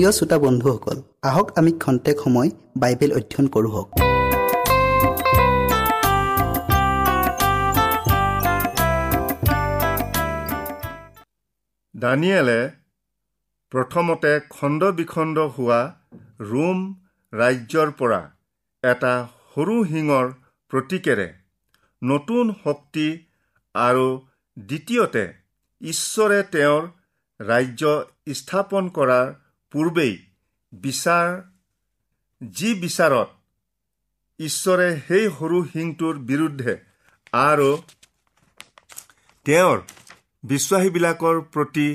প্ৰিয় শ্ৰোতা বন্ধুসকল আহক আমি খন্তেক সময় বাইবেল অধ্যয়ন কৰোঁ হওক। দানিয়েলে প্ৰথমতে খণ্ড বিখণ্ড হোৱা ৰোম ৰাজ্যৰ পৰা এটা সৰু শিঙৰ প্ৰতীকেৰে নতুন শক্তি আৰু দ্বিতীয়তে ঈশ্বৰে তেওঁৰ ৰাজ্য স্থাপন কৰাৰ পূৰ্বেই বিচাৰ যি বিচাৰত ঈশ্বৰে সেই সৰু শিংটোৰ বিৰুদ্ধে আৰু তেওঁৰ বিশ্বাসীবিলাকৰ প্ৰতি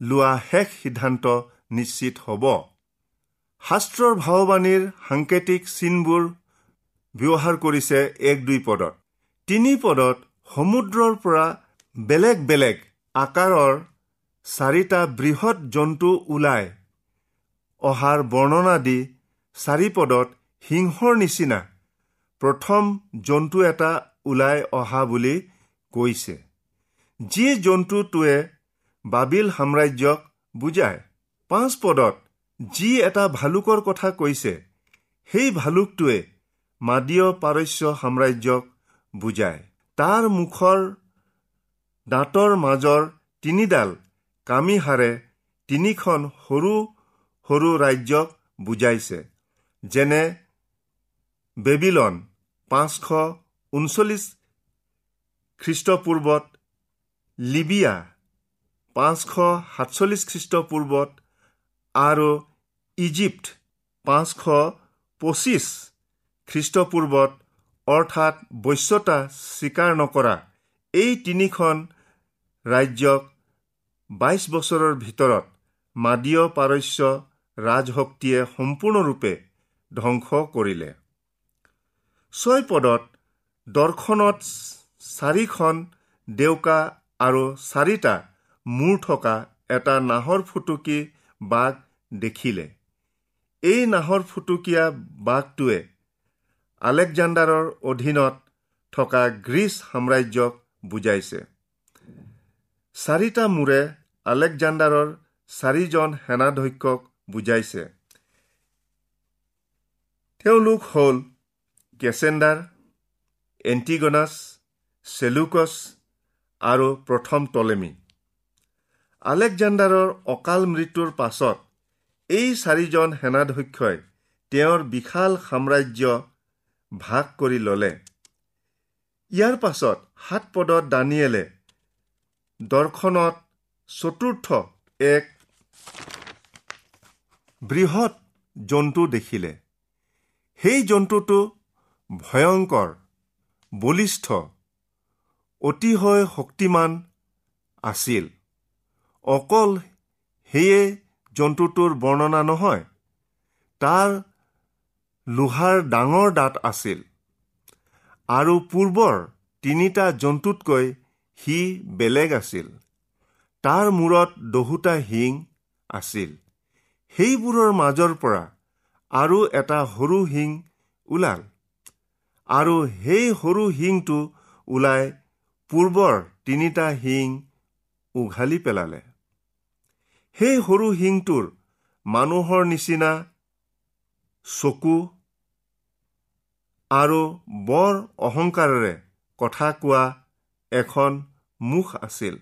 লোৱা শেষ সিদ্ধান্ত নিশ্চিত হ'ব। শাস্ত্ৰৰ ভাৱবাণীৰ সাংকেতিক চিনবোৰ ব্যৱহাৰ কৰিছে এক দুই পদত। তিনি পদত সমুদ্ৰৰ পৰা বেলেগ বেলেগ আকাৰৰ চাৰিটা বৃহৎ জন্তু ওলাই অহাৰ বৰ্ণনা দি চাৰিপদত সিংহৰ নিচিনা প্ৰথম জন্তু এটা ওলাই অহা বুলি কৈছে। যি জন্তুটোৱে বাবিল সাম্ৰাজ্যক বুজায় পাঁচ পদত যি এটা ভালুকৰ কথা কৈছে সেই ভালুকটোৱে মাদীয় পাৰস্য সাম্ৰাজ্যক বুজায়। তাৰ মুখৰ দাঁতৰ মাজৰ তিনিডাল কামিহাৰে তিনিখন সৰু সৰু ৰাজ্যক বুজাইছে যেনে বেবিলন পাঁচশ ঊনচল্লিছ খ্ৰীষ্টপূৰ্বত লিবিয়া পাঁচশ সাতচল্লিছ খ্ৰীষ্টপূৰ্বত আৰু ইজিপ্ত পাঁচশ পঁচিছ খ্ৰীষ্টপূৰ্বত অৰ্থাৎ বশ্যতা স্বীকাৰ নকৰা এই তিনিখন ৰাজ্যক বাইছ বছৰৰ ভিতৰত মাদীয় পাৰস্য ৰাজশক্তিয়ে সম্পূৰ্ণৰূপে ধ্বংস কৰিলে। ছয় পদত দৰ্শনত চাৰিখন ডেউকা আৰু চাৰিটা মূৰ থকা এটা নাহৰ ফুটুকী বাঘ দেখিলে। এই নাহৰ ফুটুকীয়া বাঘটোৱে আলেকজাণ্ডাৰৰ অধীনত থকা গ্ৰীচ সাম্ৰাজ্যক বুজাইছে। চাৰিটা মূৰে আলেকজাণ্ডাৰৰ চাৰিজন সেনাধ্যক্ষক বুজাইছে। তেওঁলোক হ'ল কেচেণ্ডাৰ এণ্টিগনাছ চেলুকছ আৰু প্ৰথম টলেমি। আলেকজাণ্ডাৰৰ অকাল মৃত্যুৰ পাছত এই চাৰিজন সেনাধ্যক্ষই তেওঁৰ বিশাল সাম্ৰাজ্য ভাগ কৰি ল'লে। ইয়াৰ পাছত সাত পদত দানিয়েলে দৰ্শনত চতুৰ্থ এক বৃহৎ জন্তু দেখিলে। সেই জন্তুটো ভয়ংকৰ বলিষ্ঠ অতিশয় শক্তিমান আছিল। অকল সেয়ে জন্তুটোৰ বৰ্ণনা নহয় তাৰ লোহাৰ ডাঙৰ দাঁত আছিল। আৰু পূৰ্বৰ তিনিটা জন্তুতকৈ সি বেলেগ আছিল। তাৰ মূৰত দহোটা শিং আছিল। সেইবোৰৰ মাজৰ পৰা আৰু এটা সৰু শিং ওলাল। আৰু সেই সৰু শিংটো ওলাই পূৰ্বৰ তিনিটা শিং উঘালি পেলালে। সেই সৰু শিংটোৰ মানুহৰ নিচিনা চকু আৰু বৰ অহংকাৰেৰে কথা কোৱা এখন মুখ আছিল।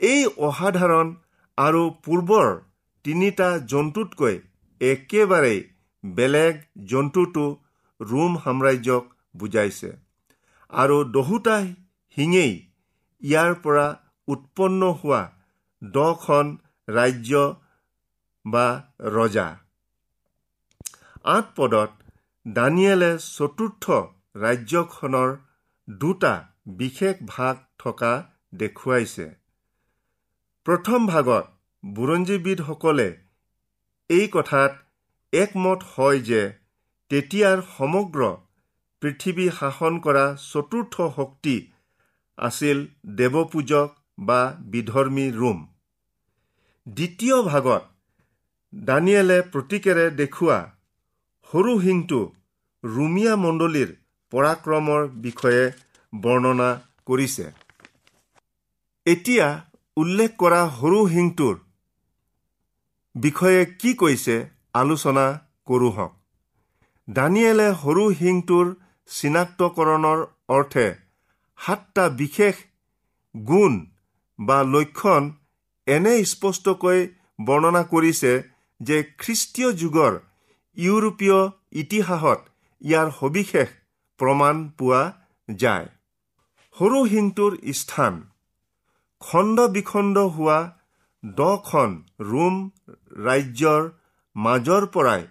এই অসাধাৰণ আৰু পূৰ্বৰ তিনিটা জন্তুতকৈ একেবাৰে বেলেগ জন্তুটো ৰোম সাম্ৰাজ্যক বুজাইছে। আৰু দহোটা শিঙেই ইয়াৰ পৰা উৎপন্ন হোৱা দহখন ৰাজ্য বা ৰজা। আঠ পদত দানিয়েলে চতুৰ্থ ৰাজ্যখনৰ দুটা বিশেষ ভাগ থকা দেখুৱাইছে। প্ৰথম ভাগত বুৰঞ্জীবিদসকলে এই কথাত একমত হয় যে তেতিয়াৰ সমগ্ৰ পৃথিৱী শাসন কৰা চতুৰ্থ শক্তি আছিল দেৱপূজক বা বিধৰ্মী ৰোম। দ্বিতীয় ভাগত দানিয়েলে প্ৰতীকেৰে দেখুওৱা সৰু সিংটো ৰুমিয়া মণ্ডলীৰ পৰাক্ৰমৰ বিষয়ে বৰ্ণনা কৰিছে। এতিয়া উল্লেখ কৰা সৰু শিংটোৰ বিষয়ে কি কৈছে আলোচনা কৰোঁ হওক। দানিয়েলে সৰু শিংটোৰ চিনাক্তকৰণৰ অৰ্থে সাতটা বিশেষ গুণ বা লক্ষণ এনে স্পষ্টকৈ বৰ্ণনা কৰিছে যে খ্ৰীষ্টীয় যুগৰ ইউৰোপীয় ইতিহাসত ইয়াৰ সবিশেষ প্ৰমাণ পোৱা যায়। সৰু শিংটোৰ স্থান খণ্ড বিখণ্ড হোৱা দখন ৰোম ৰাজ্যৰ মাজৰ পৰাই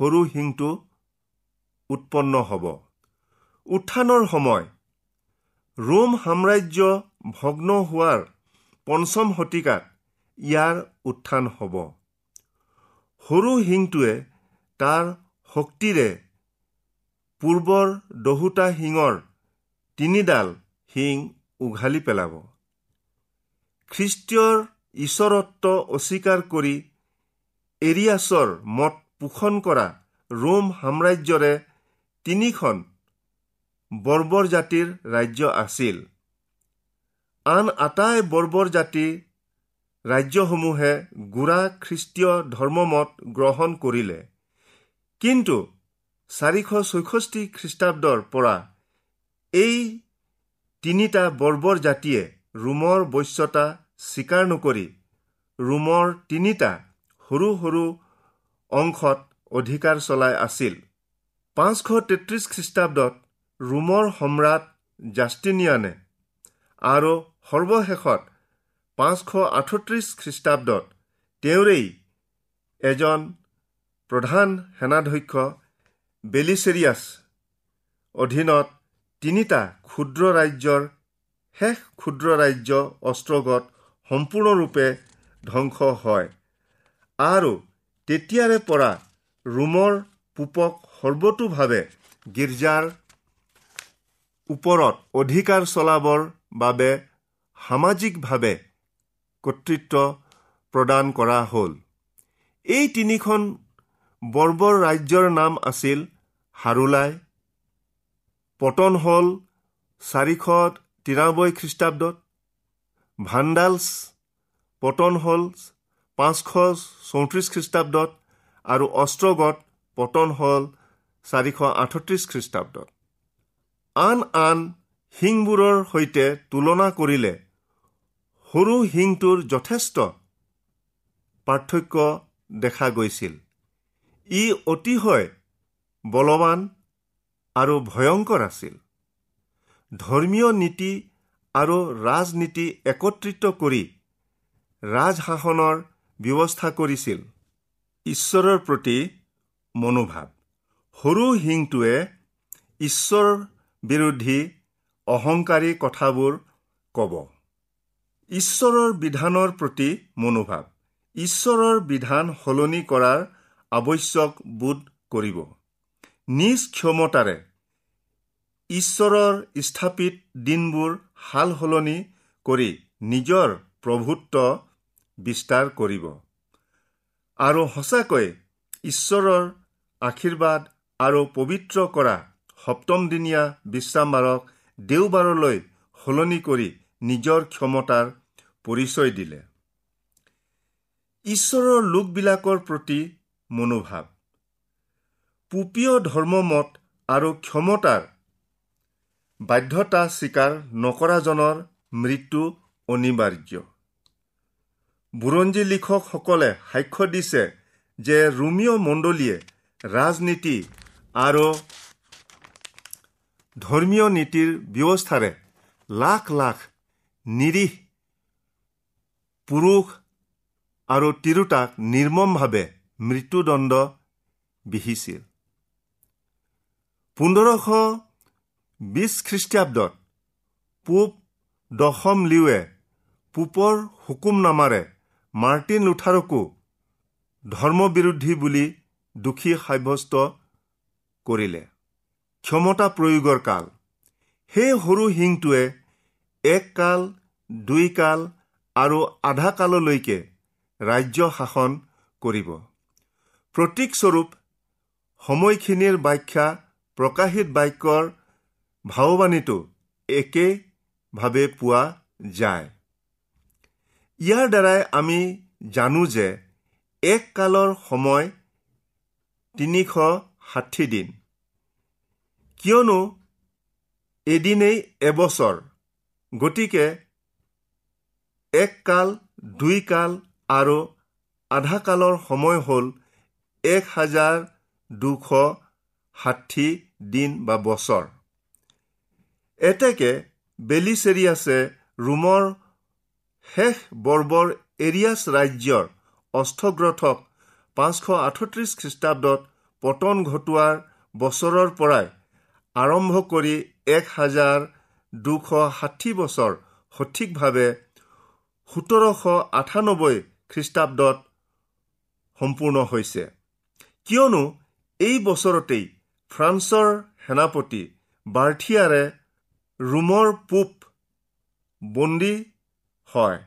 সৰু শিংটো উৎপন্ন হ'ব। উত্থানৰ সময় ৰোম সাম্ৰাজ্য ভগ্ন হোৱাৰ পঞ্চম শতিকাত ইয়াৰ উত্থান হ'ব। সৰু শিংটোৱে তাৰ শক্তিৰে পূৰ্বৰ দহোটা শিঙৰ তিনিডাল শিং উঘালি পেলাব। খ্ৰীষ্টীয়ৰ ঈশ্বৰত্ব অস্বীকাৰ কৰি এৰিয়াছৰ মত পোষণ কৰা ৰোম সাম্ৰাজ্যৰে তিনিখন বৰ্বৰ জাতিৰ ৰাজ্য আছিল। আন আটাই বৰ্বৰ জাতিৰ ৰাজ্যসমূহে গোড়া খ্ৰীষ্টীয় ধৰ্মমত গ্ৰহণ কৰিলে। কিন্তু চাৰিশ ছয়ষষ্ঠি খ্ৰীষ্টাব্দৰ পৰা এই তিনিটা বৰ্বৰ জাতিয়ে ৰোমৰ বশ্যতা স্বীকাৰ নকৰি ৰোমৰ তিনিটা সৰু সৰু অংশত অধিকাৰ চলাই আছিল। পাঁচশ তেত্ৰিছ খ্ৰীষ্টাব্দত ৰোমৰ সম্ৰাট জাষ্টিনিয়ানে আৰু সৰ্বশেষত পাঁচশ আঠত্ৰিছ খ্ৰীষ্টাব্দত তেওঁৰেই এজন প্ৰধান সেনাধ্যক্ষ বেলিচেৰিয়াছ অধীনত তিনিটা ক্ষুদ্ৰ ৰাজ্যৰ শেষ ক্ষুদ্ৰ ৰাজ্য অস্ত্ৰগত সম্পূৰ্ণৰূপে ধ্বংস হয়। আৰু তেতিয়াৰে পৰা ৰোমৰ পূপক সৰ্বতোভাৱে গীৰ্জাৰ ওপৰত অধিকাৰ চলাবৰ বাবে সামাজিকভাৱে কৰ্তৃত্ব প্ৰদান কৰা হ'ল। এই তিনিখন বৰ্বৰ ৰাজ্যৰ নাম আছিল হাৰুলাই পতন হ'ল চাৰিশ তিৰানব্বৈ খ্ৰীষ্টাব্দত ভাণ্ডালছ পতন হ'ল পাঁচশ চৌত্ৰিছ খ্ৰীষ্টাব্দত আৰু অস্ত্ৰগত পতন হ'ল চাৰিশ আঠত্ৰিছ খ্ৰীষ্টাব্দত। আন আন শিংবোৰৰ সৈতে তুলনা কৰিলে সৰু শিংটোৰ যথেষ্ট পাৰ্থক্য দেখা গৈছিল। ই অতিশয় বলৱান আৰু ভয়ংকৰ আছিল। ধৰ্মীয় নীতি আৰু ৰাজনীতি একত্ৰিত কৰি ৰাজশাসনৰ ব্যৱস্থা কৰিছিল। ঈশ্বৰৰ প্ৰতি মনোভাৱ। সৰু শিংটোৱে ঈশ্বৰ বিৰোধী অহংকাৰী কথাবোৰ ক'ব। ঈশ্বৰৰ বিধানৰ প্ৰতি মনোভাৱ। ঈশ্বৰৰ বিধান সলনি কৰাৰ আৱশ্যক বোধ কৰিব। নিজ ক্ষমতাৰে ঈশ্বৰৰ স্থাপিত দিনবোৰ সাল সলনি কৰি নিজৰ প্ৰভুত্ব বিস্তাৰ কৰিব। আৰু সঁচাকৈ ঈশ্বৰৰ আশীৰ্বাদ আৰু পবিত্ৰ কৰা সপ্তমদিনীয়া বিশ্ৰামবাৰক দেওবাৰলৈ সলনি কৰি নিজৰ ক্ষমতাৰ পৰিচয় দিলে। ঈশ্বৰৰ লোকবিলাকৰ প্ৰতি মনোভাৱ। পুপীয় ধৰ্মমত আৰু ক্ষমতাৰ বাধ্যতা স্বীকাৰ নকৰাজনৰ মৃত্যু অনিবাৰ্য। বুৰঞ্জী লিখকসকলে সাক্ষ্য দিছে যে ৰোমিঅ' মণ্ডলীয়ে ৰাজনীতি আৰু ধৰ্মীয় নীতিৰ ব্যৱস্থাৰে লাখ লাখ নিৰীহ পুৰুষ আৰু তিৰোতাক নিৰ্মমভাৱে মৃত্যুদণ্ড বিহিছিল। পোন্ধৰশ বিছ খ্ৰীষ্টাব্দত পূব দশম লিওৱে পূপৰ হুকুমনামাৰে মাৰ্টিন লুথাৰকো ধৰ্মবিৰোধী বুলি দোষী সাব্যস্ত কৰিলে। ক্ষমতা প্ৰয়োগৰ কাল। সেই সৰু শিংটোৱে এক কাল দুই কাল আৰু আধা কাললৈকে ৰাজ্য শাসন কৰিব। প্ৰতীকস্বৰূপ সময়খিনিৰ ব্যাখ্যা প্ৰকাশিত বাক্যৰ ভাৱবাণীটো একেভাৱে পোৱা যায়। ইয়াৰ দ্বাৰাই আমি জানো যে এক কালৰ সময় তিনিশ ষাঠি দিন। কিয়নো এদিনেই এবছৰ গতিকে এক কাল দুই কাল আৰু আধা কালৰ সময় হ'ল এক হাজাৰ দুশ ষাঠি দিন বা বছৰ। এতেকে বেলিচেৰিয়াছে ৰোমৰ শেষ বৰ্বৰ এৰিয়াছ ৰাজ্যৰ অস্থগ্ৰথক পাঁচশ আঠত্ৰিছ খ্ৰীষ্টাব্দত পতন ঘটোৱাৰ বছৰৰ পৰাই আৰম্ভ কৰি এক হাজাৰ দুশ ষাঠি বছৰ সঠিকভাৱে সোতৰশ আঠানব্বৈ খ্ৰীষ্টাব্দত সম্পূৰ্ণ হৈছে। কিয়নো এই বছৰতেই ফ্ৰান্সৰ সেনাপতি বাৰ্থিয়াৰে ৰোমৰ পূব বন্দী হয়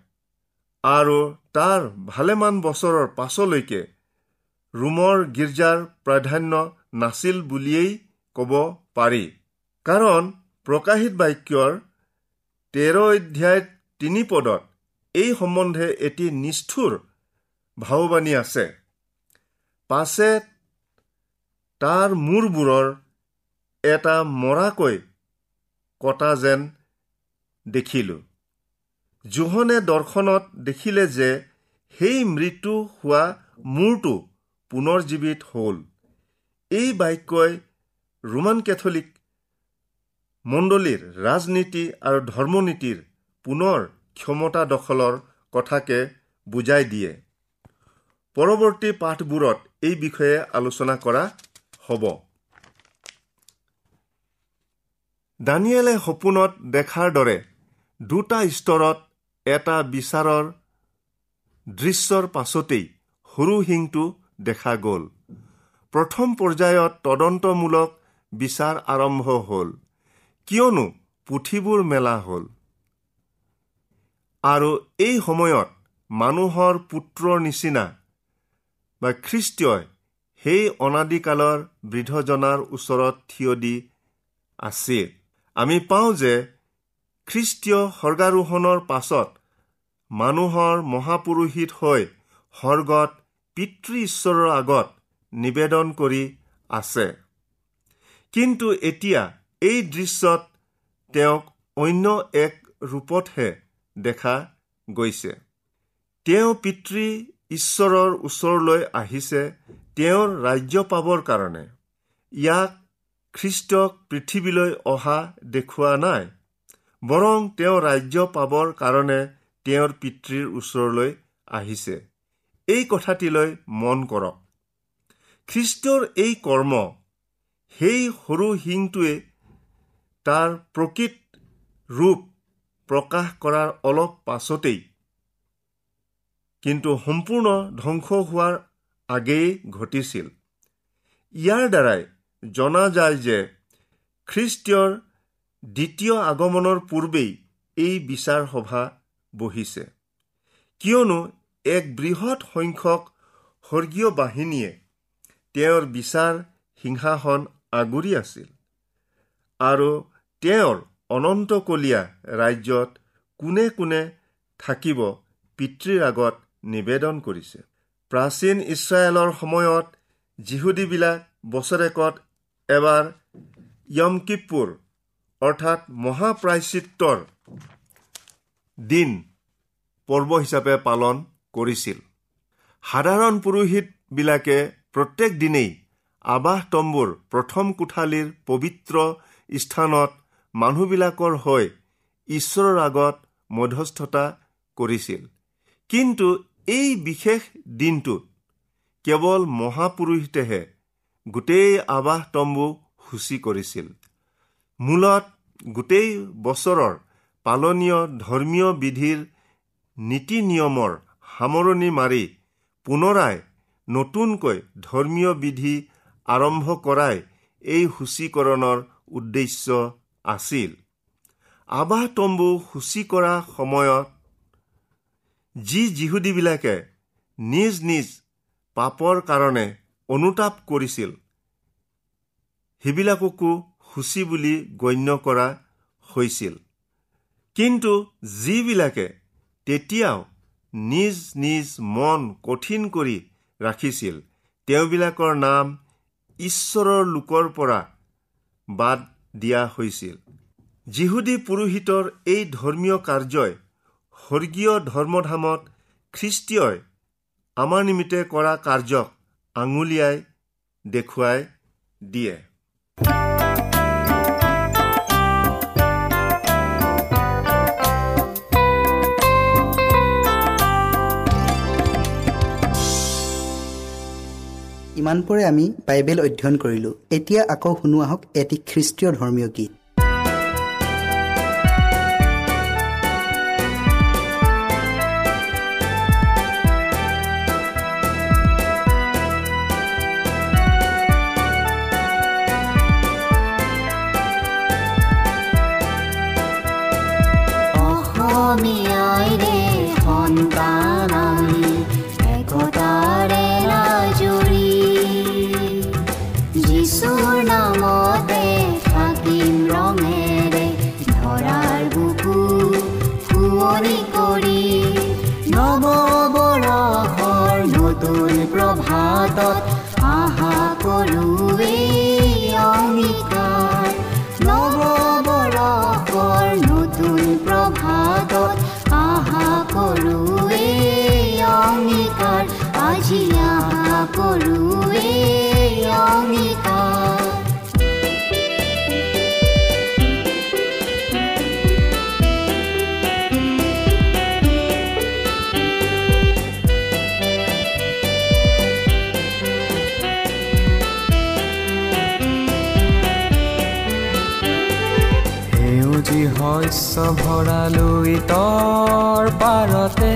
আৰু তাৰ ভালেমান বছৰৰ পাছলৈকে ৰোমৰ গীৰ্জাৰ প্ৰাধান্য নাছিল বুলিয়েই ক'ব পাৰি। কাৰণ প্ৰকাশিত বাক্যৰ তেৰ অধ্যায় তিনি পদত এই সম্বন্ধে এটি নিষ্ঠুৰ ভাৱবাণী আছে। পাছে তাৰ মূৰবোৰৰ এটা মৰাকৈ কটা যেন দেখিলোঁ। জোহনে দৰ্শনত দেখিলে যে সেই মৃত্যু হোৱা মূৰটো পুনৰ জীৱিত হ'ল। এই বাক্যই ৰোমান কেথলিক মণ্ডলীৰ ৰাজনীতি আৰু ধৰ্মনীতিৰ পুনৰ ক্ষমতা দখলৰ কথাকে বুজাই দিয়ে। পৰৱৰ্তী পাঠবোৰত এই বিষয়ে আলোচনা কৰা হ'ব। দানিয়েলে সপোনত দেখাৰ দৰে দুটা স্তৰত এটা বিচাৰৰ দৃশ্যৰ পাছতেই সৰু শিংটো দেখা গ'ল। প্ৰথম পৰ্যায়ত তদন্তমূলক বিচাৰ আৰম্ভ হ'ল। কিয়নো পুথিবোৰ মেলা হ'ল। আৰু এই সময়ত মানুহৰ পুত্ৰৰ নিচিনা বা খ্ৰীষ্টীয় সেই অনাদিকালৰ বৃদ্ধজনাৰ ওচৰত থিয় দি আছিল আমি পাওঁ যে খ্ৰীষ্টীয় স্বৰ্গাৰোহণৰ পাছত মানুহৰ মহাপুৰোহিত হৈ স্বৰ্গত পিতৃ ঈশ্বৰৰ আগত নিবেদন কৰি আছে। কিন্তু এতিয়া এই দৃশ্যত তেওঁক অন্য এক ৰূপতহে দেখা গৈছে। তেওঁ পিতৃ ঈশ্বৰৰ ওচৰলৈ আহিছে তেওঁৰ ৰাজ্য পাবৰ কাৰণে। ইয়াক খ্ৰীষ্টক পৃথিৱীলৈ অহা দেখুওৱা নাই। বৰং তেওঁ ৰাজ্য পাবৰ কাৰণে তেওঁৰ পিতৃৰ ওচৰলৈ আহিছে। এই কথাটিলৈ মন কৰক। খ্ৰীষ্টৰ এই কৰ্ম সেই সৰু শিংটোৱে তাৰ প্ৰকৃত ৰূপ প্ৰকাশ কৰাৰ অলপ পাছতেই কিন্তু সম্পূৰ্ণ ধ্বংস হোৱাৰ আগেয়ে ঘটিছিল। ইয়াৰ দ্বাৰাই জনা যায় যে খ্ৰীষ্টীয়ৰ দ্বিতীয় আগমনৰ পূৰ্বেই এই বিচাৰ সভা বহিছে। কিয়নো এক বৃহৎ সংখ্যক স্বৰ্গীয় বাহিনীয়ে তেওঁৰ বিচাৰ সিংহাসন আগুৰি আছিল আৰু তেওঁৰ অনন্তকলীয়া ৰাজ্যত কোনে কোনে থাকিব পিতৃৰ আগত নিবেদন কৰিছে। প্ৰাচীন ইছৰাইলৰ সময়ত যিহুদীবিলাক বছৰেকত এবাৰ য়ম কিপুৰ অৰ্থাৎ মহাপ্ৰায়চিত্ৰৰ দিন পৰ্ব হিচাপে পালন কৰিছিল। সাধাৰণ পুৰোহিতবিলাকে প্ৰত্যেক দিনেই আৱাস তম্বুৰ প্ৰথম কোঠালীৰ পবিত্ৰ স্থানত মানুহবিলাকৰ হৈ ঈশ্বৰৰ আগত মধ্যস্থতা কৰিছিল। কিন্তু এই বিশেষ দিনটোত কেৱল মহাপুৰুষেহে গোটেই আৱাস তম্বু সূচী কৰিছিল। মূলত গোটেই বছৰৰ পালনীয় ধৰ্মীয় বিধিৰ নীতি নিয়মৰ সামৰণি মাৰি পুনৰাই নতুনকৈ ধৰ্মীয় বিধি আৰম্ভ কৰাই এই সূচীকৰণৰ উদ্দেশ্য আছিল। আৱাহ তম্বু সূচী কৰা সময়ত যি যিহুদীবিলাকে নিজ নিজ পাপৰ কাৰণে অনুতাপ কৰিছিল। সেইবিলাককো সূচী বুলি গণ্য কৰা হৈছিল। কিন্তু যিবিলাকে তেতিয়াও নিজ নিজ মন কঠিন কৰি ৰাখিছিল তেওঁবিলাকৰ নাম ঈশ্বৰৰ লোকৰ পৰা বাদ দিয়া হৈছিল। যিহুদী পুৰোহিতৰ এই ধৰ্মীয় কাৰ্যই স্বৰ্গীয় ধৰ্মধামত খ্ৰীষ্টীয়ই আমাৰ নিমিত্তে কৰা কাৰ্যক আঙুলিয়াই দেখুৱাই দিয়ে। ইমানপৰে আমি বাইবেল অধ্যয়ন কৰিলোঁ। এতিয়া আকৌ শুনো আহক এটি খ্ৰীষ্টীয় ধৰ্মীয় গীত। শস্য ভৰালৈ তৰ পাৰতে।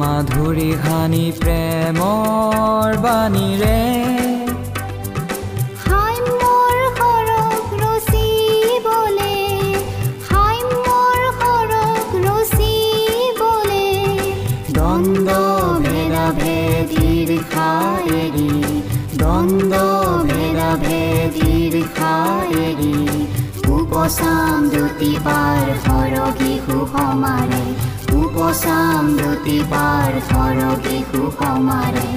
মাধুৰী সানি প্ৰেমৰ বাণীৰে। উপচাম জ্যোতি পাৰ সৰগী সুসমাৰে উপচাম জ্যোতি পাৰ সৰগী সুসমাৰে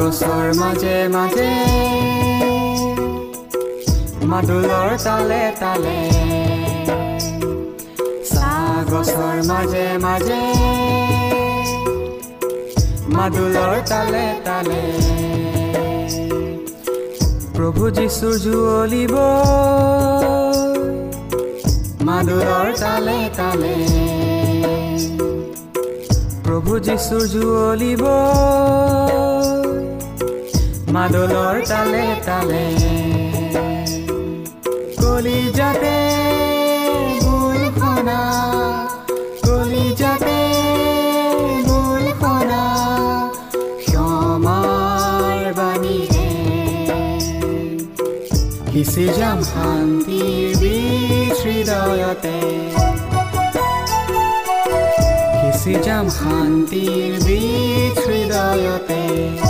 গছৰ মাজে মাজে মাদুলৰ তালে তালে মাজে মাদুলৰ তালে তালে। প্ৰভু যীশুৰ জুৱলিব। মাদুলৰ তালে তালে। প্ৰভু যীশুৰ জুৱলিব। মাদলৰ তালে তালে। 시장 산디 비치다야 때 시장 산디 비치다야 때